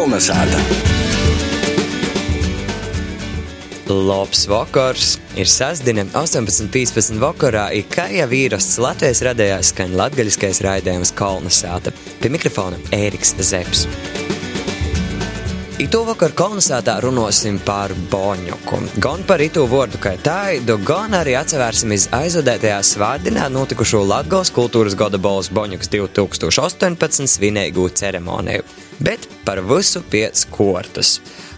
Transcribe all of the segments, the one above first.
Kolnesāta! Labs vakars! Ir sestdiena, 18.15. vakarā, kā jau īrasts Latvijas radījās skan latgaļiskais raidījums Kolnesāta. Pie mikrofona Ēriks Zepsi. Itu vakar kolonizētā runāsim par boņuku. Gan par itu vārdu kā tādu, gan arī atsevērsim iz aizvadētajā svētdienā notikušo Latgals kultūras gada balvas boņuks 2018 svinīgu ceremoniju. Bet par visu piec kortas.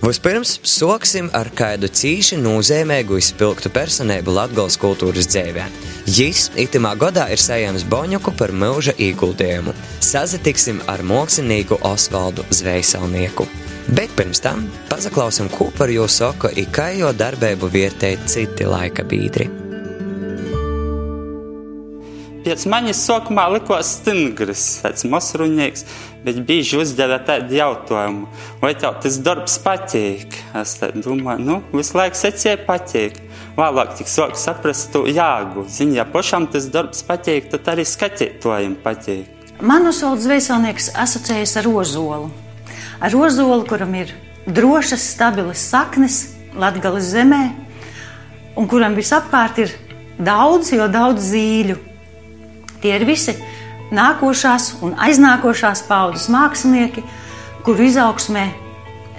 Vispirms soksim ar kādu cīši nozīmīgu izpilgtu personību Latgals kultūras dzīvē. Jis itimā gadā ir saņēmis boņuku par mūža ieguldījumu. Sazatiksim ar mākslinieku Osvaldu Zvejsalnieku. Bet pirms tam pazaklausim, ko par jūs saka, kā jo darbību vietēji citi laika biedri. Pēc manis sākumā likās stingrs, tāds masruņīgs, bet bieži uzdeva tādu jautājumu, vai tev tas darbs patīk? Es domāju, nu, visu laiku secēju patīk. Vēlāk tik sāku saprast to jāgu. Zini, ja pašam tas darbs patīk, tad arī skatītājiem patīk. Man Osvalds Zvejsalnieks asociējas ar ozolu ar ozolu, kuram ir drošas, stabilas saknes Latvijas zemē, un kuram visapkārt ir daudz, jo daudz zīļu. Tie ir visi nākošās un aiznākošās paudzes mākslinieki, kuru izaugsmē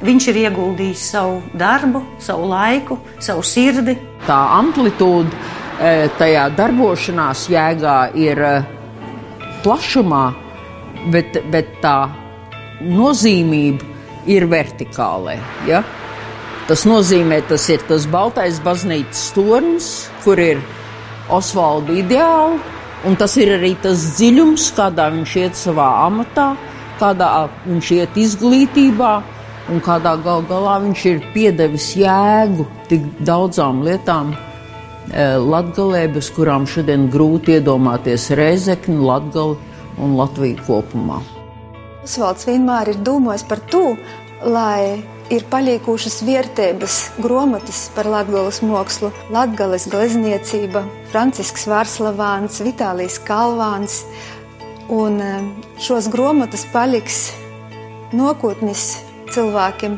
viņš ir ieguldījis savu darbu, savu laiku, savu sirdi. Tā amplitūda e, tajā darbošanās jēgā ir e, plašumā, bet, bet tā nozīmība ir vertikālē. Ja? Tas nozīmē, tas ir tas baltais baznīcas tornis, kur ir Osvalda ideāli, un tas ir arī tas dziļums, kādā viņš iet savā amatā, kādā viņš iet izglītībā, un kādā gal galā viņš ir piedevis jēgu tik daudzām lietām. Eh, Latvijā, bez kurām šodien grūti iedomāties Reizekni, Latviju un Latviju kopumā. Osvalds vienmēr ir domājis par to, lai ir palīkušas vērtības grāmatas par latgales mākslu, latgales glezniecība, Francisks Vārslavāns, Vitālijs Kalvāns. Un e, šos grāmatas paliks nākotnes cilvēkiem.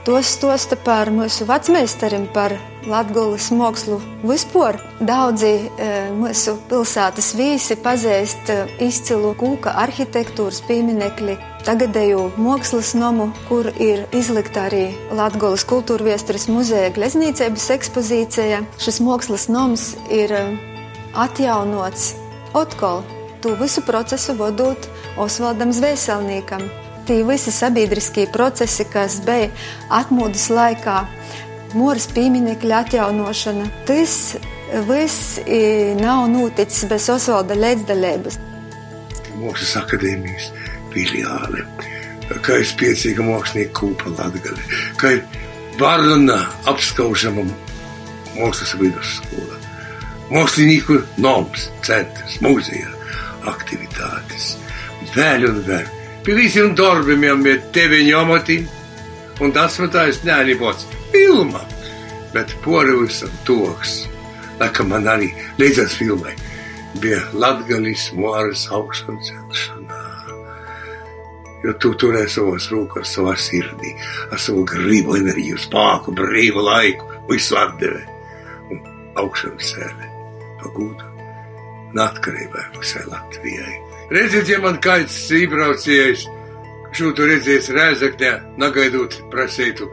Tos stosta par mūsu vecmeistarim, par Latvijas mākslu vispār. Daudzi e, mūsu pilsētas vīsi pazīst e, izcilu kūka arhitektūras pieminekli, tagadēju mākslas nomu, kur ir izlikta arī Latvijas kultūra vēstures muzeja gleznīcības ekspozīcija. Šis mākslas noms ir e, atjaunots atkal. To visu procesu vadot Osvaldam Zvēselniekam. Tie visi sabiedriskie procesi, kas bija atmodas laikā, Mūras pieminiekļa atjaunošana. Tas viss nav noticis bez Osvalda līdzdalības. Mākslas akadēmijas filiāle, kā ir spēcīga mākslinieka kūpa Latgale, kā ir varna apskaužama mākslas vidusskola, mākslinieku noms, centrs, muzeja aktivitātes, vēl un vēl. Pie visiem darbiem ir teviņu amati, un tas man tā es neanibots filma, bet un toks. Laikam man arī līdzās filmai bija latgalis mūras augšana celšanā. Jo tu turēji savos rūkos, savā sirdī, ar savu gribu, enerģiju, spēku, brīvu laiku, visu atdeve un augšanu cēlē. Pagūtu un atkarībai visai Latvijai. Redziet, ja man kāds ībraucējs šūtu redzējis Rēzaknē, negaidot prasītu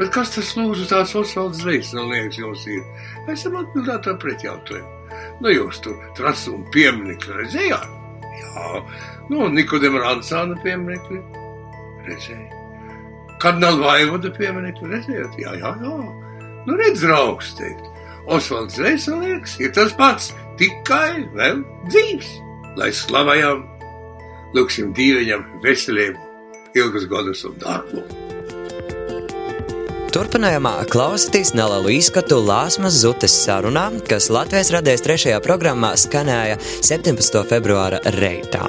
Bet kas tas lūdzu tāds Osvalds Zveicnalnieks jums ir? Esam atbildēt ar pretjautājumu. Nu, jūs tur trasumu pieminekli redzējāt? Jā. Nu, Nikodema Ransāna pieminekli redzēju. Kardināla Vaivoda pieminekli redzējāt? Jā, jā, jā. Nu, redz, draugs, teikt. Osvalds Zveicnalnieks ir tas pats, tikai vēl dzīves. Lai slavējam, lūksim dīvaņam veselību, ilgus gadus un darbu. Turpinājumā klausieties nelielu izskatu Lāsmas Zutes sarunā, kas Latvijas radijas trešajā programmā skanēja 17. februāra reitā.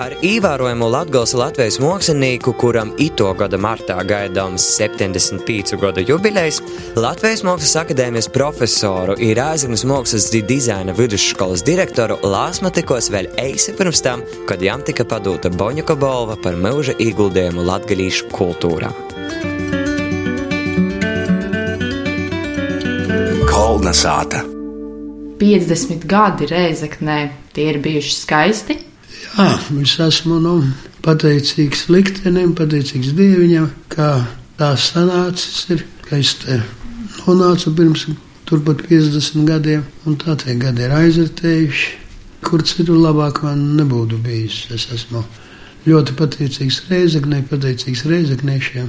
Ar ievērojumu Latvijas Latvijas mākslinieku, kuram ito gada martā gaidāms 75 gadu jubilejs, Latvijas Mākslas akadēmijas profesoru ir Āzemes mākslas dizaina vidusskolas direktoru Lāsma tikos vēl eisi pirms tam, kad jām tika padūta Boņuka balva par mūža ieguldījumu latgalīšu kultūrā. Kolna sāta. 50 gadi reizeknē, tie ir bijuši skaisti. Jā, es esmu nu, pateicīgs liktenim, pateicīgs dieviņam, kā tā sanācis ir, ka es te nonācu pirms turpat 50 gadiem, un tā tie gadi ir aizritējuši. Kur citur labāk man nebūtu bijis. Es esmu ļoti pateicīgs reizeknei, pateicīgs reizekniešiem.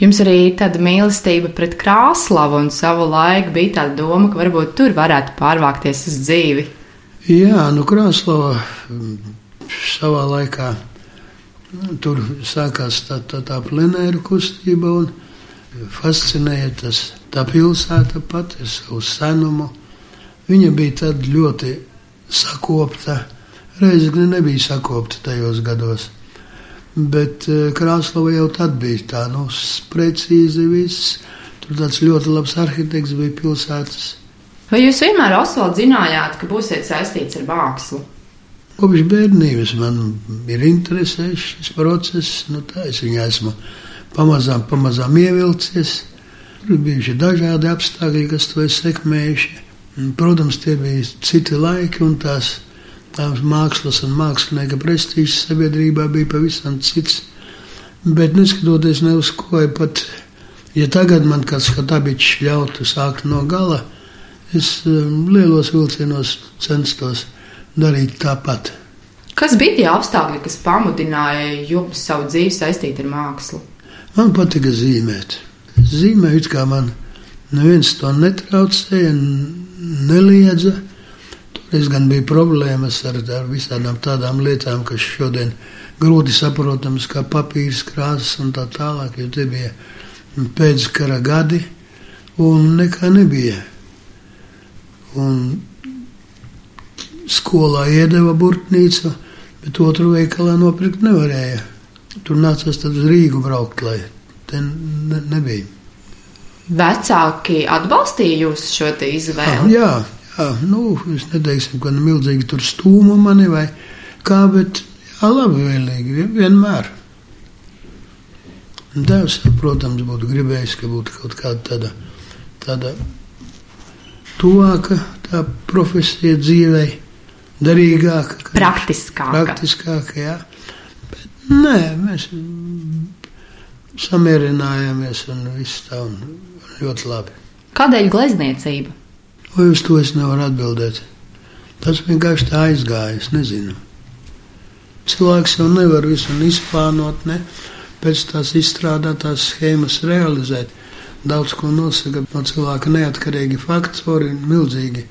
Jums arī tāda mīlestība pret Krāslavu, un savu laiku bija tāda doma, ka varbūt tur varētu pārvākties uz dzīvi. Jā, nu Krāslava savā laikā tur sākās tā, tā, tā plenēra kustība un fascinēja tas tā pilsēta pati ar savu senumu. Viņa bija tad ļoti sakopta, reizē nebija sakopta tajos gados. Bet eh, Krāslava jau tad bija tā, nu, precīzi viss. Tur tāds ļoti labs arhitekts bija pilsētas. Vai jūs vienmēr, Osvalds, zinājāt, ka būsiet saistīts ar mākslu? Kopš bērnības man ir interesējis šis process. Nu, tā es viņā esmu pamazām, pamazām ievilcies. Tur bija dažādi apstākļi, kas to ir sekmējuši. Protams, tie bija citi laiki, un tās, tās mākslas un mākslinieka prestižs sabiedrībā bija pavisam cits. Bet neskatoties ne uz ko, pat ja tagad man kāds skatabičs ļautu sākt no gala, es um, lielos vilcienos censtos darīt tāpat. Kas bija tie apstākļi, kas pamudināja jums savu dzīvi saistīt ar mākslu? Man patika zīmēt. Zīmēt, kā man neviens to netraucēja, neliedza. Toreiz gan bija problēmas ar, ar visādām tādām lietām, kas šodien grūti saprotamas, kā papīrs, krāsas un tā tālāk, jo tie bija pēckara gadi un nekā nebija. Un skolā iedeva burtnīcu, bet otru veikalā nopirkt nevarēja. Tur nācās tad uz Rīgu braukt, lai te ne, nebija. Vecāki atbalstīja jūs šo izvēli? Ah, jā, jā, nu, es neteiksim, ka milzīgi tur stūma mani vai kā, bet jā, labvēlīgi, vienmēr. Tēvs, protams, būtu gribējis, ka būtu kaut kāda tāda, tāda tuvāka tā profesija dzīvei derīgāka, praktiskāka. praktiskāka jā. Bet, nē, mēs samierinājāmies un viss tā un ļoti labi. Kādēļ glezniecība? Vai uz to es nevaru atbildēt? Tas vienkārši tā aizgāja, es nezinu. Cilvēks jau nevar visu izplānot, ne pēc tās izstrādātās schēmas realizēt. Daudz ko nosaka no cilvēka neatkarīgi faktori un milzīgi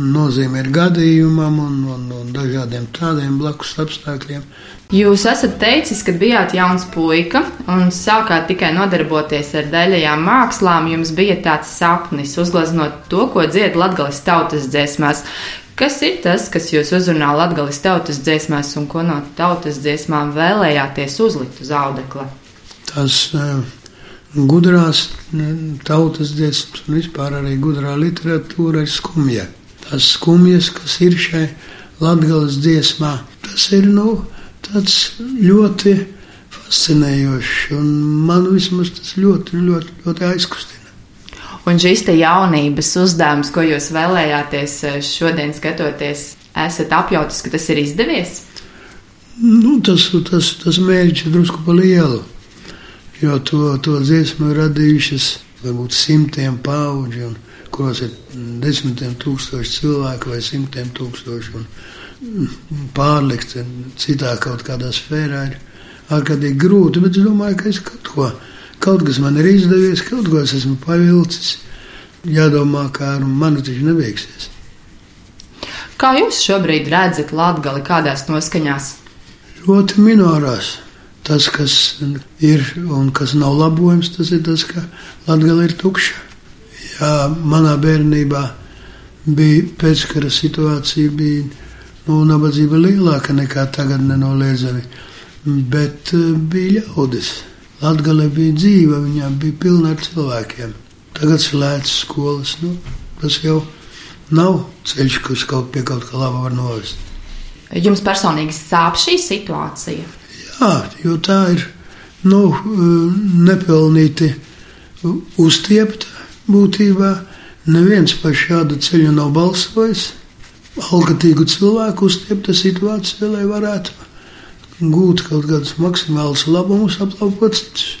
nozīme ir gadījumam un, un, un dažādiem tādiem blakus apstākļiem. Jūs esat teicis, ka bijāt jauns puika un sākāt tikai nodarboties ar daļajām mākslām. Jums bija tāds sapnis uzgleznot to, ko dzied latgales tautas dziesmās. Kas ir tas, kas jūs uzrunā latgales tautas dziesmās un ko no tautas dziesmām vēlējāties uzlikt uz audekla? Tas uh, gudrās tautas dziesmas un vispār arī gudrā literatūra ir skumja tās skumjas, kas ir šai latgales dziesmā. Tas ir nu, tāds ļoti fascinējošs, un man vismaz tas ļoti, ļoti, ļoti aizkustina. Un šis te jaunības uzdevums, ko jūs vēlējāties eh, šodien skatoties, esat apjautis, ka tas ir izdevies? Nu, tas, tas, tas mērķis ir drusku pa lielu, jo to, to dziesmu radījušas varbūt simtiem paudžu. Un, kuros ir desmitiem tūkstoši cilvēku vai simtiem tūkstoši. Pārlikt citā kaut kādā sfērā ir ārkārtīgi grūti, bet es domāju, ka es kaut ko, kaut kas man ir izdevies, kaut ko es esmu pavilcis. Jādomā, kā ar mani taču neveiksies. Kā jūs šobrīd redzat Latgali kādās noskaņās? Ļoti minorās. Tas, kas ir un kas nav labojams, tas ir tas, ka Latgali ir tukša kā manā bērnībā bija pēckara situācija, bija Nu, nabadzība lielāka nekā tagad, nenoliedzami. Bet uh, bija ļaudis. Latgale bija dzīva, viņām bija pilna ar cilvēkiem. Tagad slēdz skolas. Nu, tas jau nav ceļš, kas kaut pie kaut kā laba var novest. Jums personīgi sāp šī situācija? Jā, jo tā ir nu, nepelnīti uztiepta būtībā. Neviens par šādu ceļu nav balsojis. Alkatīgu cilvēku uztiepta situācija, lai varētu gūt kaut kādus maksimālus labumus, aplaupot citus.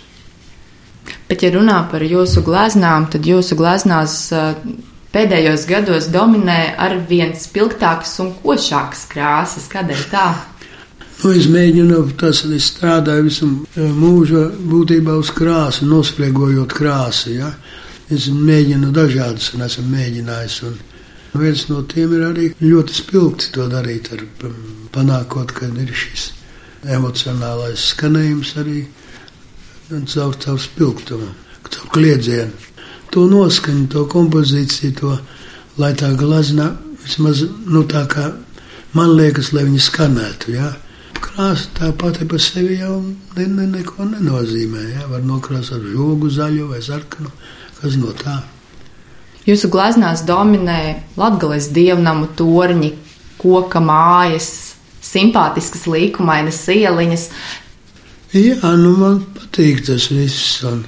Bet, ja runā par jūsu gleznām, tad jūsu gleznās pēdējos gados dominē ar vien spilgtākas un košākas krāsas. Kādēļ tā? Nu, es mēģinu, tas es strādāju visu mūžu būtībā uz krāsu, nospriegojot krāsu. Ja? Es mēģinu dažādas, un esmu mēģinājis. Un viens no tiem ir arī ļoti spilgti to darīt, ar, panākot, ka ir šis emocionālais skanējums arī caur, caur spilgtumu, caur kliedzienu. To noskaņu, to kompozīciju, to, lai tā glazna vismaz, nu tā kā man liekas, lai viņi skanētu, jā. Krāsa tā pati par sevi jau ne, ne, neko nenozīmē, jā. Var nokrāsot žogu zaļu vai sarkanu, kas no tā. Jūsu gleznās dominē latgales dievnamu torņi, koka mājas, simpātiskas līkumainas ieliņas. Jā, nu man patīk tas viss. Un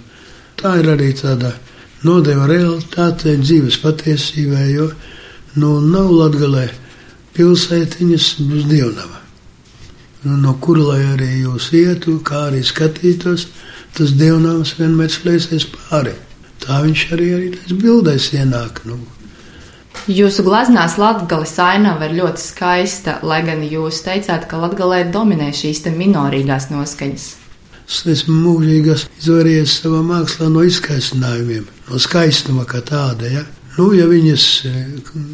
tā ir arī tāda nodeva realitātei, dzīves patiesībai, jo nu, nav latgalē pilsētiņas bez dievnava. Nu, no kur lai arī jūs ietu, kā arī skatītos, tas dievnavs vienmēr slēsies pāri. Tā viņš arī, tas bildēs ienāk. Nu, Jūsu gleznās latgales ainava ir ļoti skaista, lai gan jūs teicāt, ka latgalē dominē šīs minorīgās noskaņas. Es esmu mūžīgi izvairījies savā mākslā no izskaisinājumiem, no skaistuma kā tāda. Ja? Nu, ja viņas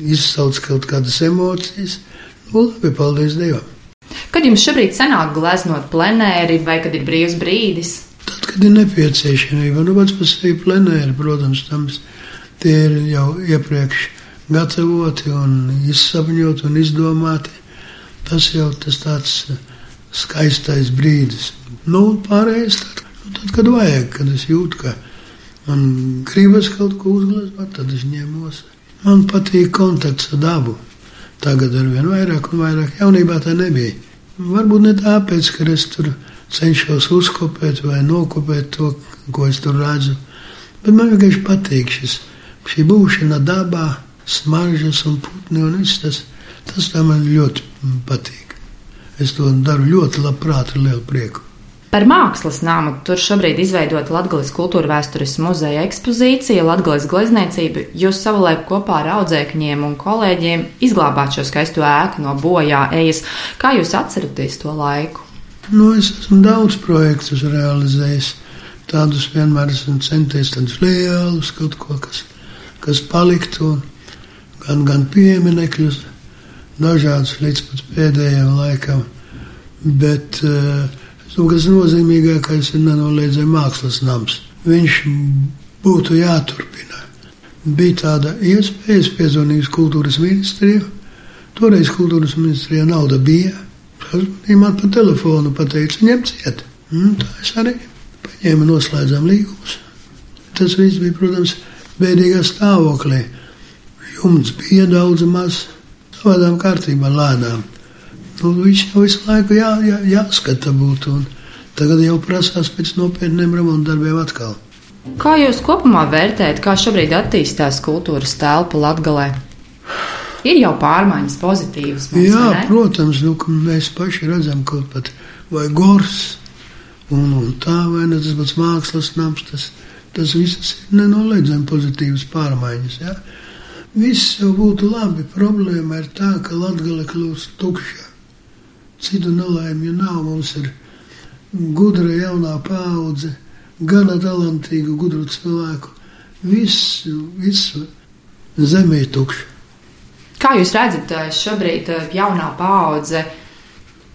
izsauc kaut kādas emocijas, nu labi, paldies Dievam. Kad jums šobrīd sanāk gleznot plenēri vai kad ir brīvs brīdis? Tad, kad ir nepieciešamība, nu pats par sevi plenēri, protams, tam tie ir jau iepriekš gatavoti un izsapņoti un izdomāti. Tas jau tas tāds skaistais brīdis. Nu, pārējais tad, nu, tad, kad vajag, kad es jūtu, ka man gribas kaut ko uzgleznot, tad es ņemos. Man patīk kontakts ar dabu. Tagad ar vien vairāk un vairāk jaunībā tā nebija. Varbūt ne tāpēc, ka es tur cenšos uzkopēt vai nokopēt to, ko es tur redzu, bet man vienkārši patīk šis, šī būšana dabā smaržas un putni un viss tas, tas man ļoti patīk. Es to daru ļoti labprāt, ar lielu prieku. Par mākslas nāmu tur šobrīd izveidota Latvijas kultūra vēstures muzeja ekspozīcija, Latvijas glezniecība. Jūs savulaik kopā ar audzēkņiem un kolēģiem izglābāt šo skaisto ēku no bojā ejas. Kā jūs atceraties to laiku? Nu, es esmu daudz projektus realizējis. Tādus vienmēr esmu centies, tādus lielus kaut ko, kas, kas paliktu. Gan, gan pieminekļus, dažādus līdz pat pēdējiem laikam. Bet uh, kas nozīmīgākais ir nenoliedzami mākslas nams. Viņš būtu jāturpina. Bija tāda iespēja, es piezvanīju kultūras ministriju. Toreiz kultūras ministrijā nauda bija. Viņa man pa telefonu pateica, ņem ciet. Un tā es arī paņēmu, noslēdzām līgumus. Tas viss bija, protams, bēdīgā stāvoklī jumts bija daudz maz savādām kārtībām, lēnām. Nu, viņš jau visu laiku jā, jā, jāskata būtu, tagad jau prasās pēc nopietniem remonta darbiem atkal. Kā jūs kopumā vērtējat, kā šobrīd attīstās kultūras telpa Latgalē? Ir jau pārmaiņas pozitīvas. Mums, Jā, protams, nu, mēs paši redzam kaut pat vai gors, un, un tā, vai ne tas pats mākslas nams, tas, tas viss ir nenoliedzami pozitīvas pārmaiņas. Ja? Viss jau būtu labi. Problēma ir tā, ka Latvija kļūst tukša. Citu nelaimju nav. Mums ir gudra jaunā paudze, gana talantīgu, gudru cilvēku. Visu, visu zemē ir tukša. Kā jūs redzat, šobrīd jaunā paudze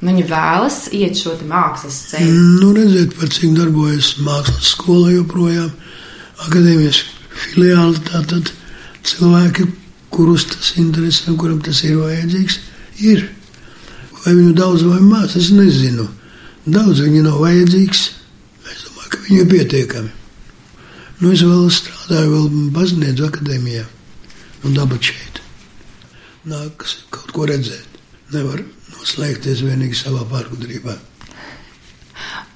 viņa vēlas iet šo mākslas ceļu? Nu, redziet, par cik darbojas mākslas skola joprojām, akadēmijas filiāli tātad. Tā cilvēki, kurus tas interesē, kuram tas ir vajadzīgs, ir. Vai viņu daudz vai maz, es nezinu. Daudz viņa nav vajadzīgs. Es domāju, ka viņi ir pietiekami. Nu, es vēl strādāju, vēl baznīcu akadēmijā un dabūt šeit. Nākas kaut ko redzēt. Nevar noslēgties vienīgi savā pārgudrībā.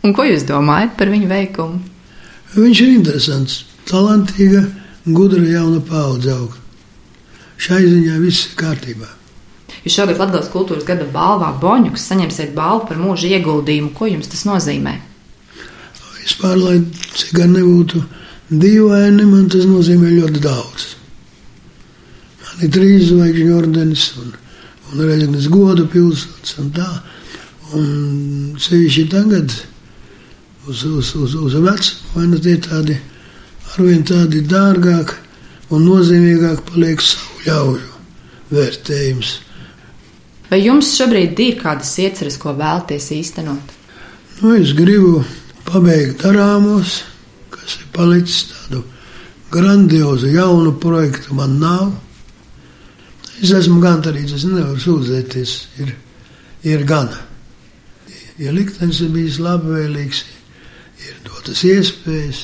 Un ko jūs domājat par viņu veikumu? Viņš ir interesants, talantīga, gudra jauna paudze aug. Šai ziņā viss ir kārtībā. Jūs šogad Latvijas kultūras gada balvā Boņuks saņemsiet balvu par mūža ieguldījumu. Ko jums tas nozīmē? Vispār, lai cik gan nebūtu dīvaini, man tas nozīmē ļoti daudz. Man ir trīs zvaigžņu ordenis un, un reizes goda pilsētas un tā. Un sevišķi tagad uz, uz, uz, uz vecumu, vai nu tie tādi arvien tādi dārgāk un nozīmīgāk paliek savu ļaužu vērtējums. Vai jums šobrīd ir kādas ieceres, ko vēlaties īstenot? Nu, es gribu pabeigt darāmos, kas ir palicis tādu grandiozu jaunu projektu man nav. Es esmu gandarīts, es nevaru sūdzēties, ir, ir gana. Ja liktenis ir bijis labvēlīgs, ir dotas iespējas,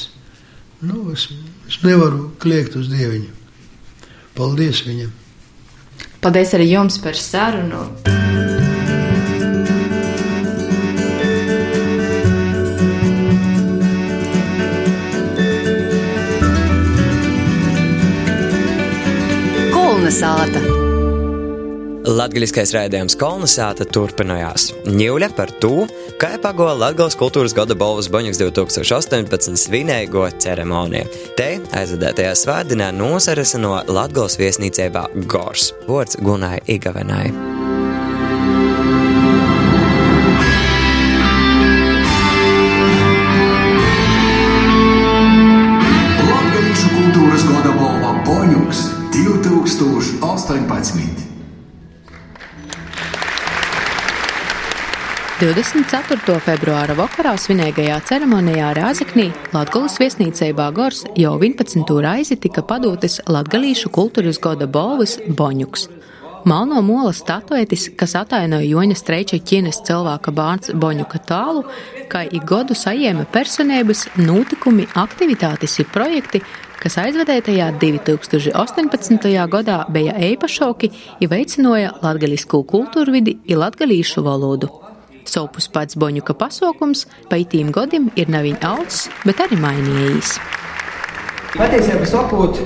nu, es, es nevaru kliegt uz Dieviņu. Paldies viņam! Paldies arī jums par sarunu! Kolnesāta! Latvijas raidījums Kolnesāta turpinājās. Ņūļa par to, kā pagoja Latvijas kultūras gada balvas Boņuks 2018 svinēgo ceremoniju. Te aizvadētajā svētdienā nosaras no Latvijas viesnīcībā Gors. Vārds Gunai Igavenai. 24. februāra vakarā svinīgajā ceremonijā Rāzaknī Latvijas viesnīcei Bāgors jau 11. reizi tika padotas Latvijas kultūras gada balvas Boņuks. Malno mola statuetis, kas atainoja Joņa Streiča ķīnes cilvēka bērns Boņuka tālu, kā ik godu sajēma personības, notikumi, aktivitātes un projekti, kas aizvedētajā 2018. gadā bija eipašoki un veicināja latgaļisku kultūru vidi un latgaļīšu valodu. Sopus pats Boņuka pasaukums pa itīm godim ir neviņ augs, bet arī mainījis. Patiesībā sakot,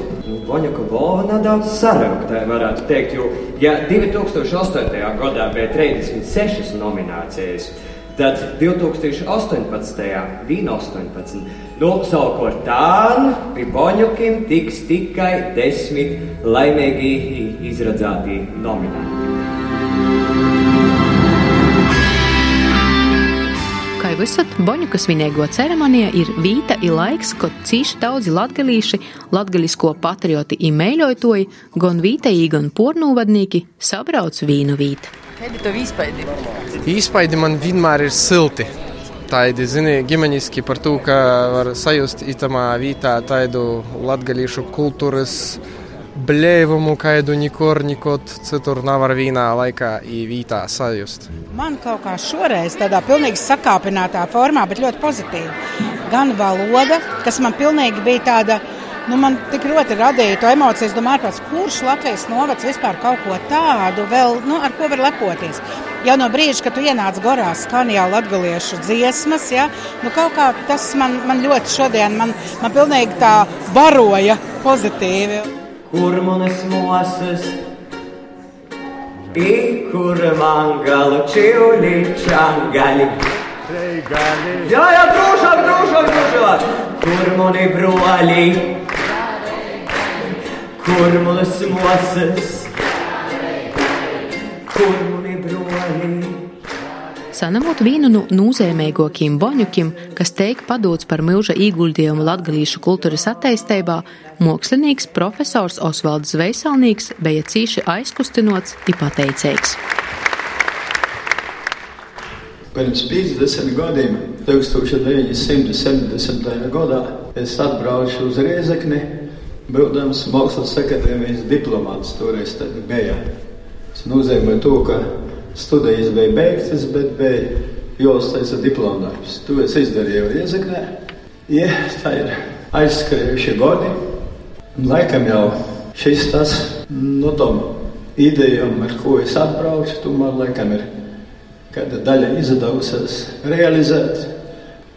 Boņuka balva nedaudz sarauktā, varētu teikt, jo, ja 2008. gadā bija 36 nominācijas, tad 2018. bija 18. Nu, savukārt tā, pie Boņukiem tiks tikai desmit laimīgi izradzēti nominēti. Kā jau visat, Boņuka svinīgo ceremonija ir vīta ir laiks, kad cīši daudzi latgalīši, latgalisko patrioti imēļotoji, gan vītēji, gan pornūvadnīki sabrauc vīnu vīt. Kādi tev īspaidi? Īspaidi man vienmēr ir silti. Tādi, zini, ģimeniski par to, ka var sajust itamā vītā tādu latgalīšu kultūras blēvumu, kādu nekur citur nevar vienā laikā īvītā sajust. Man kaut kā šoreiz tādā pilnīgi sakāpinātā formā, bet ļoti pozitīvi. Gan valoda, kas man pilnīgi bija tāda, nu man tik ļoti radīja to emociju, es domāju, pēc kurš Latvijas novads vispār kaut ko tādu vēl, nu, ar ko var lepoties. Jau no brīža, kad tu ienāc gorā skanjā latgaliešu dziesmas, ja, nu kaut kā tas man, man ļoti šodien, man, man pilnīgi tā baroja pozitīvi. Kur manas mosas, i kur man galu čiuli čangali. Jā, jā, drūšāk, drūšāk, drūšāk. Kur mani broli, kur manas mosas, kur mani broli. Sanamot vienu no nozīmīgākajiem boņukiem, kas teik padots par milža ieguldījumu latgalīšu kultūras attīstībā, mākslinieks profesors Osvalds Zveisalnīgs bija cīši aizkustinots un pateicīgs. Pirms 50 gadiem, 1970. gadā, es atbraucu uz Riezekni, būdams Mākslas akadēmijas diplomāts. Toreiz bija. Tas nozīmē to, ka Studijas bija beigtas, bet bija jāuztaisa diploma darbs. To es izdarīju Riezeknē. Ja, tā ir aizskrējuši gadi. Laikam jau šis tas no tom idejām, ar ko es atbraucu, tomēr laikam ir kāda daļa izdevusies realizēt.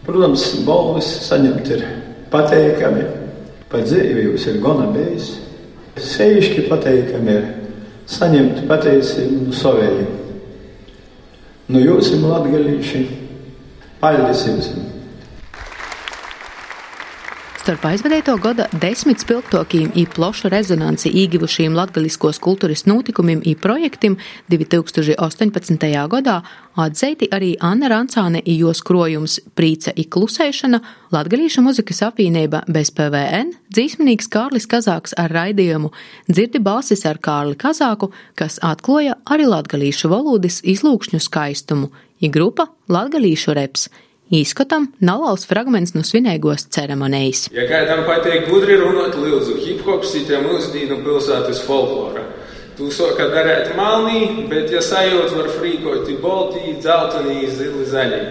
Protams, balvas saņemt ir pateikami, par dzīvi jūs ir gana bijis. Sevišķi pateikami ir saņemt pateicību no savējiem. Nu, jūs esat latgalīši. Paldies jums! Starp aizvadēto gada desmit spilgtokiem i plašu rezonanci īgivušiem latgaliskos kultūras notikumiem i projektim 2018. gadā atzeiti arī Anna Rancāne i jos krojums Prīca i klusēšana, Latgalīša muzikas apvienība bez PVN, dzīsminīgs Kārlis Kazāks ar raidījumu Dzirdi balsis ar Kārli Kazāku, kas atkloja arī latgalīšu valodas izlūkšņu skaistumu, i grupa Latgalīšu reps. Īskatam nalauz fragments no svinīgos ceremonijas. Ja kādam patīk gudri runāt, lūdzu, hip hops ir mūsdienu pilsētas folklora. Tu saka darēt malnī, bet ja sajūt var frīkot i boltī, dzeltenī, zili, zaļi.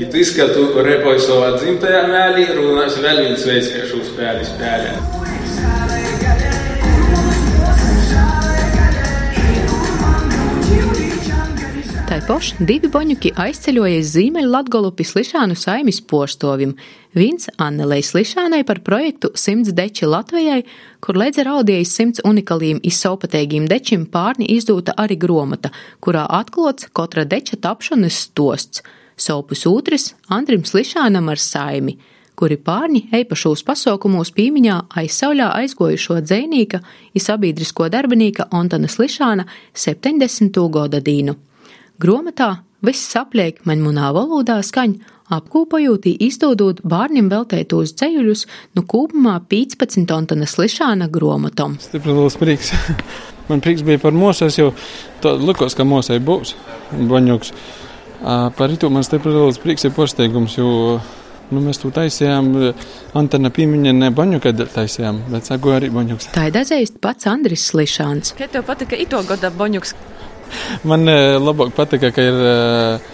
Ja tu izskatu repoju savā dzimtajā mēlī, runās vēl viens veids, kā šo spēli spēlēt. Taipoši divi boņuki aizceļoja Zīmeļa Latgolu pie Slišānu saimis postovim. Viens Annelei Slišānai par projektu Simts deči Latvijai, kur līdz ar audijas simts unikaliem izsaupateigiem dečim pārni izdūta arī gromata, kurā atklots katra deča tapšanas stosts. Sopus otrs Andrim Slišānam ar saimi kuri pārņi eipašos pasaukumos pīmiņā aizsauļā aizgojušo dzēnīka i sabiedrisko darbinīka Antona Slišāna 70. gada dīnu. Gromatā viss sapliek manmunā valodā skaņ, apkopojot izdodot bērniem veltētos ceļus no kopumā 15 Antona Slišāna gromatom. Stipri liels prieks. Man prieks bija par mūsēs, jo tā likos, ka mūsē būs baņoks. Par itu man stipri liels prieks ir posteigums, jo Nu, mēs to taisījām, Antena Pīmiņa ne baņuka taisījām, bet sago arī baņuks. Tā ir dazīst pats Andris Slišāns. Kā tev patika ito gada baņuks? Man labāk patika, ka ir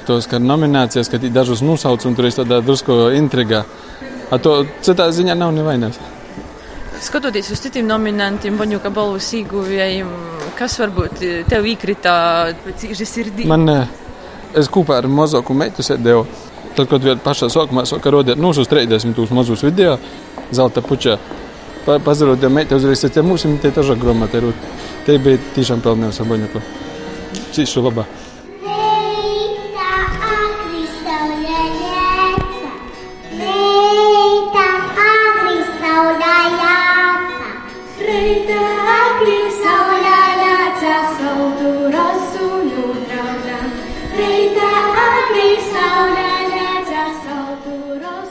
tos ka nominācijas, ka dažus nosauc un tur ir tāda drusku intriga. A to citā ziņā nav nevainas. Skatoties uz citiem nominantiem, Boņuka balvas ieguvējiem, kas varbūt tev īkrita cīži sirdī? Man, es kopā ar mazāku meitu sēdēju. Tad, kad vēl pašā sākumā sāka rodēt nu, uz 30 mazus video, zelta puķa, pa, pazarot, ja meita uzreiz mums ir tie taža gromata, te bija tiešām pelnījusi Boņuku. Cīšu labā.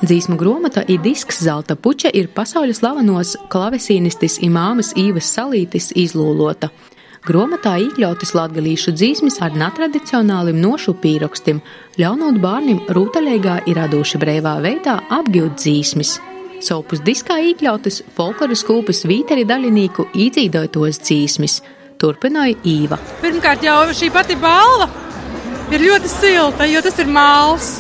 Dzīsmu gromata ir disks Zelta puķa ir pasaules slavenos klavesīnistis imāmas Īvas Salītis izlūlota. Gromatā iekļautas latgalīšu dzīsmis ar netradicionālim nošu pīrokstim, ļaunot bērniem rūtaļīgā ir radoši brīvā veidā apgūt dzīsmis. Sopus diskā iekļautas folkloras kūpes vīteri daļinīku īdzīdotos dzīsmis, turpināja Īva. Pirmkārt jau šī pati balva ir ļoti silta, jo tas ir māls.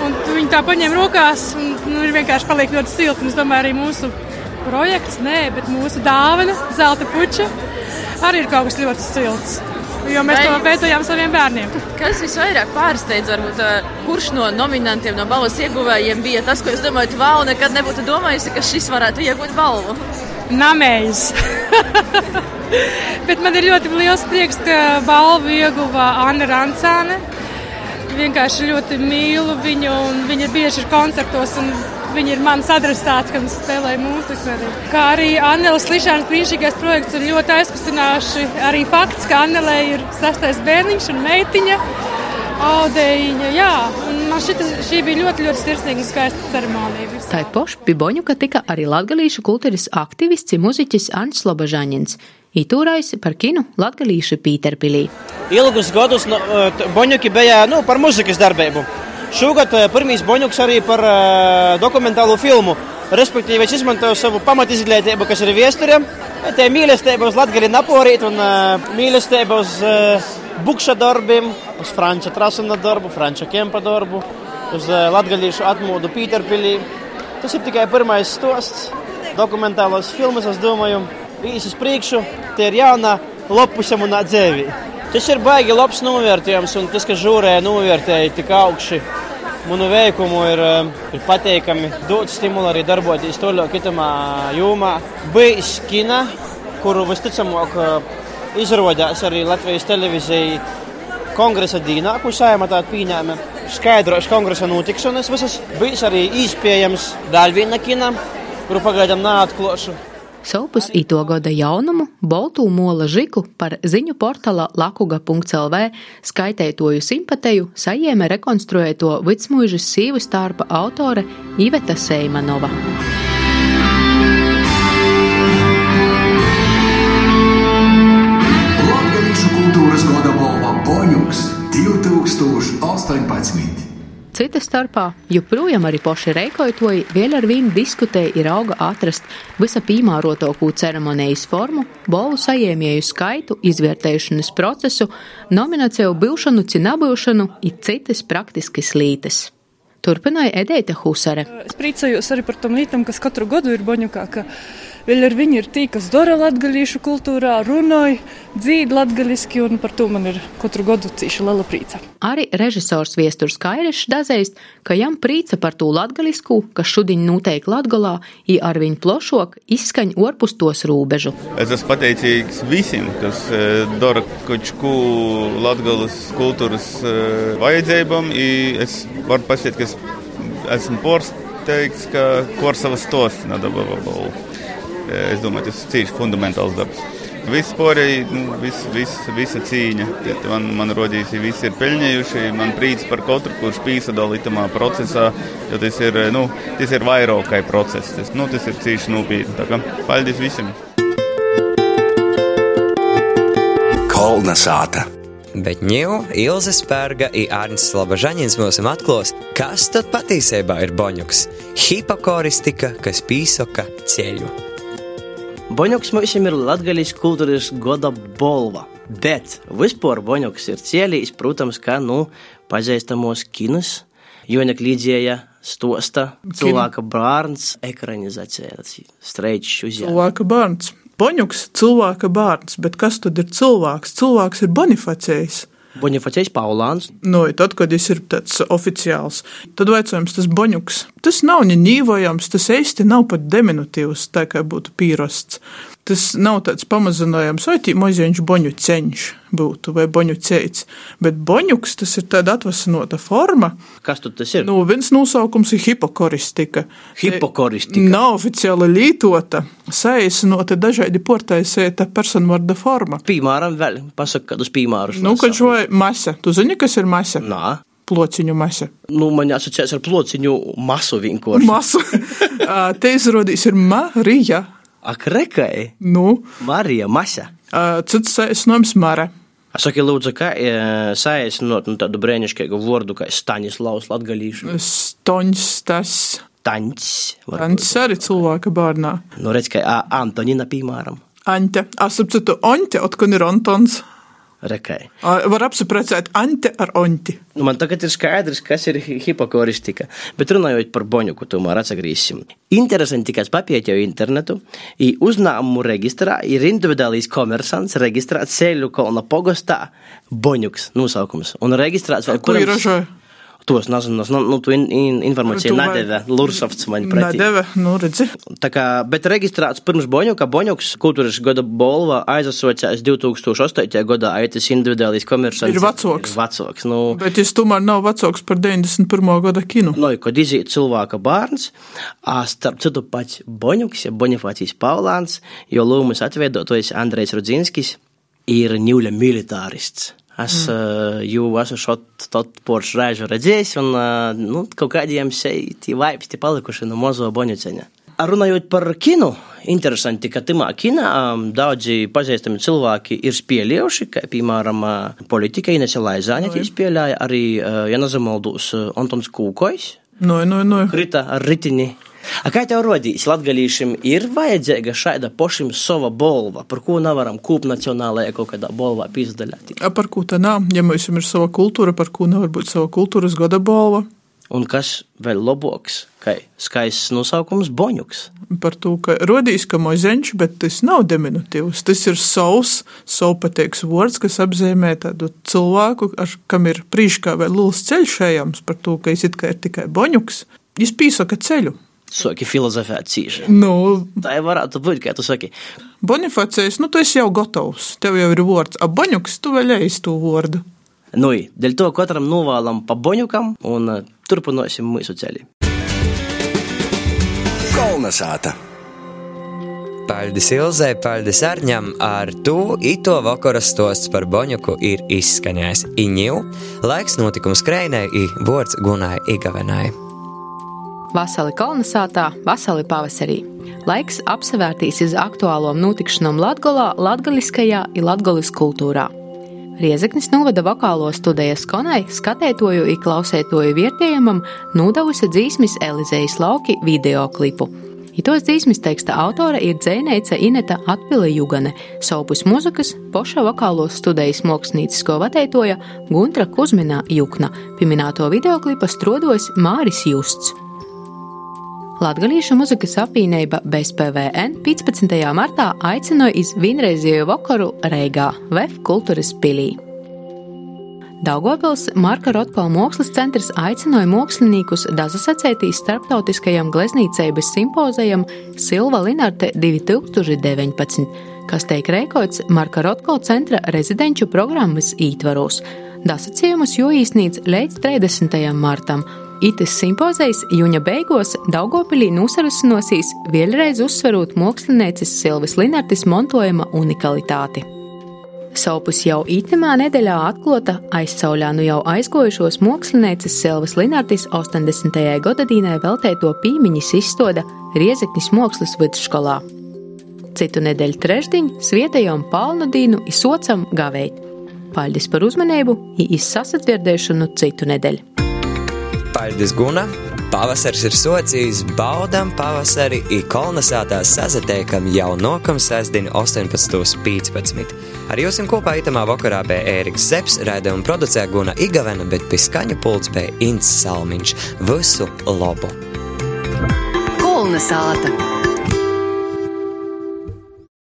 Un viņi tā paņem rokās, un nu, ir vienkārši paliek ļoti silti. Es domāju, arī mūsu projekts, nē, bet mūsu dāvana, zelta puķa, arī ir kaut kas ļoti silts. Jo mēs Vai... to veidojām saviem bērniem. Kas visvairāk pārsteidz, varbūt, kurš no nominantiem, no balvas ieguvējiem bija tas, ko es domāju, wow, nekad nebūtu domājusi, ka šis varētu iegūt balvu? Namējs. Bet man ir ļoti liels prieks, ka balvu ieguva Anna Rancāne vienkārši ļoti mīlu viņu, un viņa bieži ir koncertos. Viņa ir mans adresāts, kad spēlēju mūziku. Arī. Kā arī Annelas Lišānas brīnišķīgais projekts un ļoti aizkustinoši arī fakts, ka Annelē ir sastais bērniņš un meitiņa. Audējiņa, jā, un man šita, šī bija ļoti, ļoti sirsnīga un skaista ceremonija. Tā ir poša piboņu, ka tika arī latgalīšu kultūras aktivists un muziķis Ants Lobažaņins. Itūrais par kinu Latgalīšu Pīterpilī. Ilgus gadus no, Boņuki bija nu, par muzikas darbību. Šogad pirmīs Boņuks arī par uh, dokumentālu filmu. Respektīvi, es izmantoju savu pamatizglītību, kas ir viesturiem. Tā ir mīlestība uz Latgali naporīt un uh, mīlestība uz Bukša darbiem, uz Franča Trasana darbu, Franča Kempa darbu, uz latgalīšu atmodu Pīterpilī. Tas ir tikai pirmais stosts. Dokumentālos filmas, es domāju, īsi uz priekšu, tie ir jauna lopuse manā dzīvē. Tas ir baigi labs novērtējums, un tas, ka žūrē novērtēja tik augši manu veikumu, ir, ir pateikami. Dod stimulu arī darboties toļāk kitamā jomā. Bijis kina, kuru visticamāk izrādās arī Latvijas televīzija kongresa dīnā, ko saimā tāda pieņēma. Skaidrojuši kongresa notikšanas visas. Bijis arī iespējams vēl viena kina, kuru pagaidām neatklāšu. Sopus īto gada jaunumu Boltū mola žiku par ziņu portāla lakuga.lv skaitētoju simpatēju sajēma rekonstruēto Vitsmuižas sīvu starpa autore Iveta Seimanova. Latviešu kultūras gada balva Boņuks 2018. Cita starpā, joprojām arī poši reikoitoji vēl ar vienu diskutēja ir auga atrast visa pīmārotāko ceremonijas formu, balvu saņēmēju skaitu, izvērtēšanas procesu, nomināciju bilšanu, cinabūšanu un citas praktiskas lītes. Turpināja Edēta Husare. Es priecājos arī par tom lītam, kas katru gadu ir Boņukā, ka vēl ar viņu ir tī, kas dara latgalīšu kultūrā, runāja, dzīd latgaliski, un par to man ir katru gadu cīši liela prīca. Arī režisors Viesturs Kairišs dazeist, ka jam prīca par to latgalisku, kas šodien notiek Latgalā, i ar viņu plošok izskaņ orpus tos rūbežu. Es esmu pateicīgs visiem, kas e, dara kaut ko Latgalas kultūras e, vajadzībām. Es varu pasīt, ka es esmu porsteigts, ka Korsavas stos nadabava balvu. Es domāju, tas ir cīņš fundamentāls darbs. Viss porēji, nu, vis, vis, visa cīņa. Man, man rodīs, visi ir pelnījuši. Man prīts par katru, kurš pīsadalīja tamā procesā, jo tas ir, nu, tas ir vairākai process. Tas, nu, tas ir cīņš nopietni. Kā paldies visiem! Kolna sāta. Bet ņēmu Ilze Spērga un Arnsts Labažaņins mums atklās, kas tad patiesībā ir boņuks - hipokoristika, kas pīsoka ceļu. Boņuks mums ir Latvijas kultūras goda bolva. Bet vispār Boņuks ir cielījis, protams, kā nu pazīstamos kinas, Joņa Klīdzīja stosta cilvēka bērns ekranizācija, streičs uzņēmums. Cilvēka bērns. Boņuks, cilvēka bērns, bet kas tad ir cilvēks? Cilvēks ir Bonifacējs. Bonifacējs Paulāns. Nu, tad, kad viņš ir tāds oficiāls, tad veicojums tas boņuks. Tas nav ņēmojams, tas īsti nav pat diminutīvs, tā kā būtu pīrasts. Tas nav tāds pamazinājums, vai tī maziņš boņu ceņš būtu, vai boņu ceits. Bet boņuks tas ir tāda atvasinota forma. Kas tad tas ir? Nu, viens nosaukums ir hipokoristika. Hipokoristika. Nav oficiāli lītota, saīsinota dažādi portaisēta personvārda forma. Piemēram, vēl pasaka kādus piemērus. Nu, kad šo masa, tu zini, kas ir masa? Nā. Plociņu masa. Nu, man jāsacās ar plociņu masu vienkārši. Masu. Te izrādīs ir Marija. Ak, rekai. Nu. Marija Masa. Cits saīsinājums Mara. Saki, lūdzu, kā saīsinot nu, tādu brēnišķīgu vārdu kā Staņislavs latgalīšu? Stoņs, tas. Taņs. Taņs arī cilvēka bērnā. Nu, redz, kā Antonina, piemēram. Ante. Asapcitu, Onte, otkun ir Antons. Rekai. Var apspriest Ante ar Onti. Nu, man tagad ir skaidrs, kas ir hipokoristika. Bet runājot par boņuku, tomēr atsagrīsim. Interesanti, kas papieķēju internetu, i uzņēmumu reģistrā ir individuālīs komersants reģistrēts Sēļu kolna pogostā boņuks nosaukums. Un reģistrēts vēl Ko ir ražoja? Tos nezinu, nu, nu, tu in, in, informāciju nedēvē, Lursofts man pretī. Nedēvē, nu, redzi. Tā kā, bet reģistrēts pirms Boņuka, Boņuks kultūras gada bolva aizasocējās 2008. gadā, aitas individuālīs komersants. Ir vecoks. Ir vecoks, nu. Bet viņš tomēr nav vecoks par 91. gada kinu. Nu, kad iziet cilvēka bērns, a, starp citu pats Boņuks, ja Bonifācijas Paulāns, jo lūmas atveidotojas Andrejs Rudzinskis, ir ņūļa militārists. Es mm. uh, jau esmu šo poršu reižu redzējis, un uh, nu, kaut kādiem šeit vibes palikuši no mazo boņuceņa. Runājot par kinu, interesanti, ka tajā kinā um, daudzi pazīstami cilvēki ir spēlējuši, kā piemēram uh, politika Inese Laizāne, no, spēlēja arī, uh, ja nezamaldos, uh, Antons Kūkojs. No, no, no. Krita ar ritini. A kā tev rodīs, latgalīšiem ir vajadzīga šāda pašam sava bolva, par ko nevaram kūp nacionālajā kaut kādā bolvā pīzdaļāt? Par ko tā nav? Ja mums ir sava kultūra, par ko nevar būt sava kultūras gada bolva? Un kas vēl labāks, kā skaists nosaukums Boņuks? Par to, ka rodīs, ka mozeņš, bet tas nav diminutīvs. Tas ir savs, savpateiks vārds, kas apzīmē tādu cilvēku, ar, kam ir prīškā vai lūs ceļš ejams par to, ka es it kā ir tikai Boņuks. Viņš pīsaka ceļu. Saki filozofēt cīši. Nu, Tā jau varētu būt, kā tu saki. Bonifacējs, nu tu esi jau gatavs. Tev jau ir vārds, a Boņuks, tu vēl ej to vārdu. Nu, dēļ to katram novēlam pa Boņukam un uh, turpināsim mūsu ceļu. Kolnesāta! Paldies Ilzai, paldies Arņam. Ar to ito vakara stosts par Boņuku ir izskanējis. Iņu, laiks notikumu skrējai, i vārds gunai igavenai. Vasali kolonizētā, vasali pavasarī. Laiks apsevērtīs uz aktuālām notikšanām Latgolā, latgaliskajā un latgolis kultūrā. Riezeknis novada vokālo studijas konai, skatētoju un klausētoju vietējumam, nodavusi dzīsmis Elizejas lauki videoklipu. Itos dzīsmis teksta autore ir dzēnēca Ineta Atpile Jugane, savpus muzikas, poša vokālos studijas māksliniecisko vadētoja Guntra Kuzmina Jukna, pieminēto videoklipa strodojas Māris Justs. Latvijas muzikas apvienība bez PVN 15. martā aicināja iz vienreizējo vakaru Reigā, VF kultūras pilī. Daugopils Marka Rotko mākslas centrs aicināja māksliniekus dazasacētīs starptautiskajam gleznīcības simpozijam Silva Linarte 2019, kas tiek reikots Marka Rotko centra rezidenču programmas ītvaros. Dasacījumus jo īsnīdz līdz 30. martam, Itis simpozijas jūņa beigās Daugopilī nosarasinosies vēlreiz uzsverot mākslinieces Silvis Linartis montojuma unikalitāti. Saupus jau itemā nedēļā atklāta aizsauļā nu jau aizgojušos mākslinieces Silvis Linartis 80. gadadīnē veltēto pīmiņas izstāde Riezeknis Mākslas vidusskolā. Citu nedēļu trešdiņu svietējām palnudīnu izsocam gavēt. Paldies par uzmanību, izsasatvirdēšanu citu nedēļu. Paldies, Guna! Pavasars ir socijas, baudām pavasari, ir kolonizētās sazatiekam jau nokam sestdienu 18.15. Ar jums kopā itamā vakarā bija Ēriks Zepsi, raidījuma producē Guna Igavena, bet pie skaņa pults bija Ints Salmiņš. Visu labu! Kolnesāta!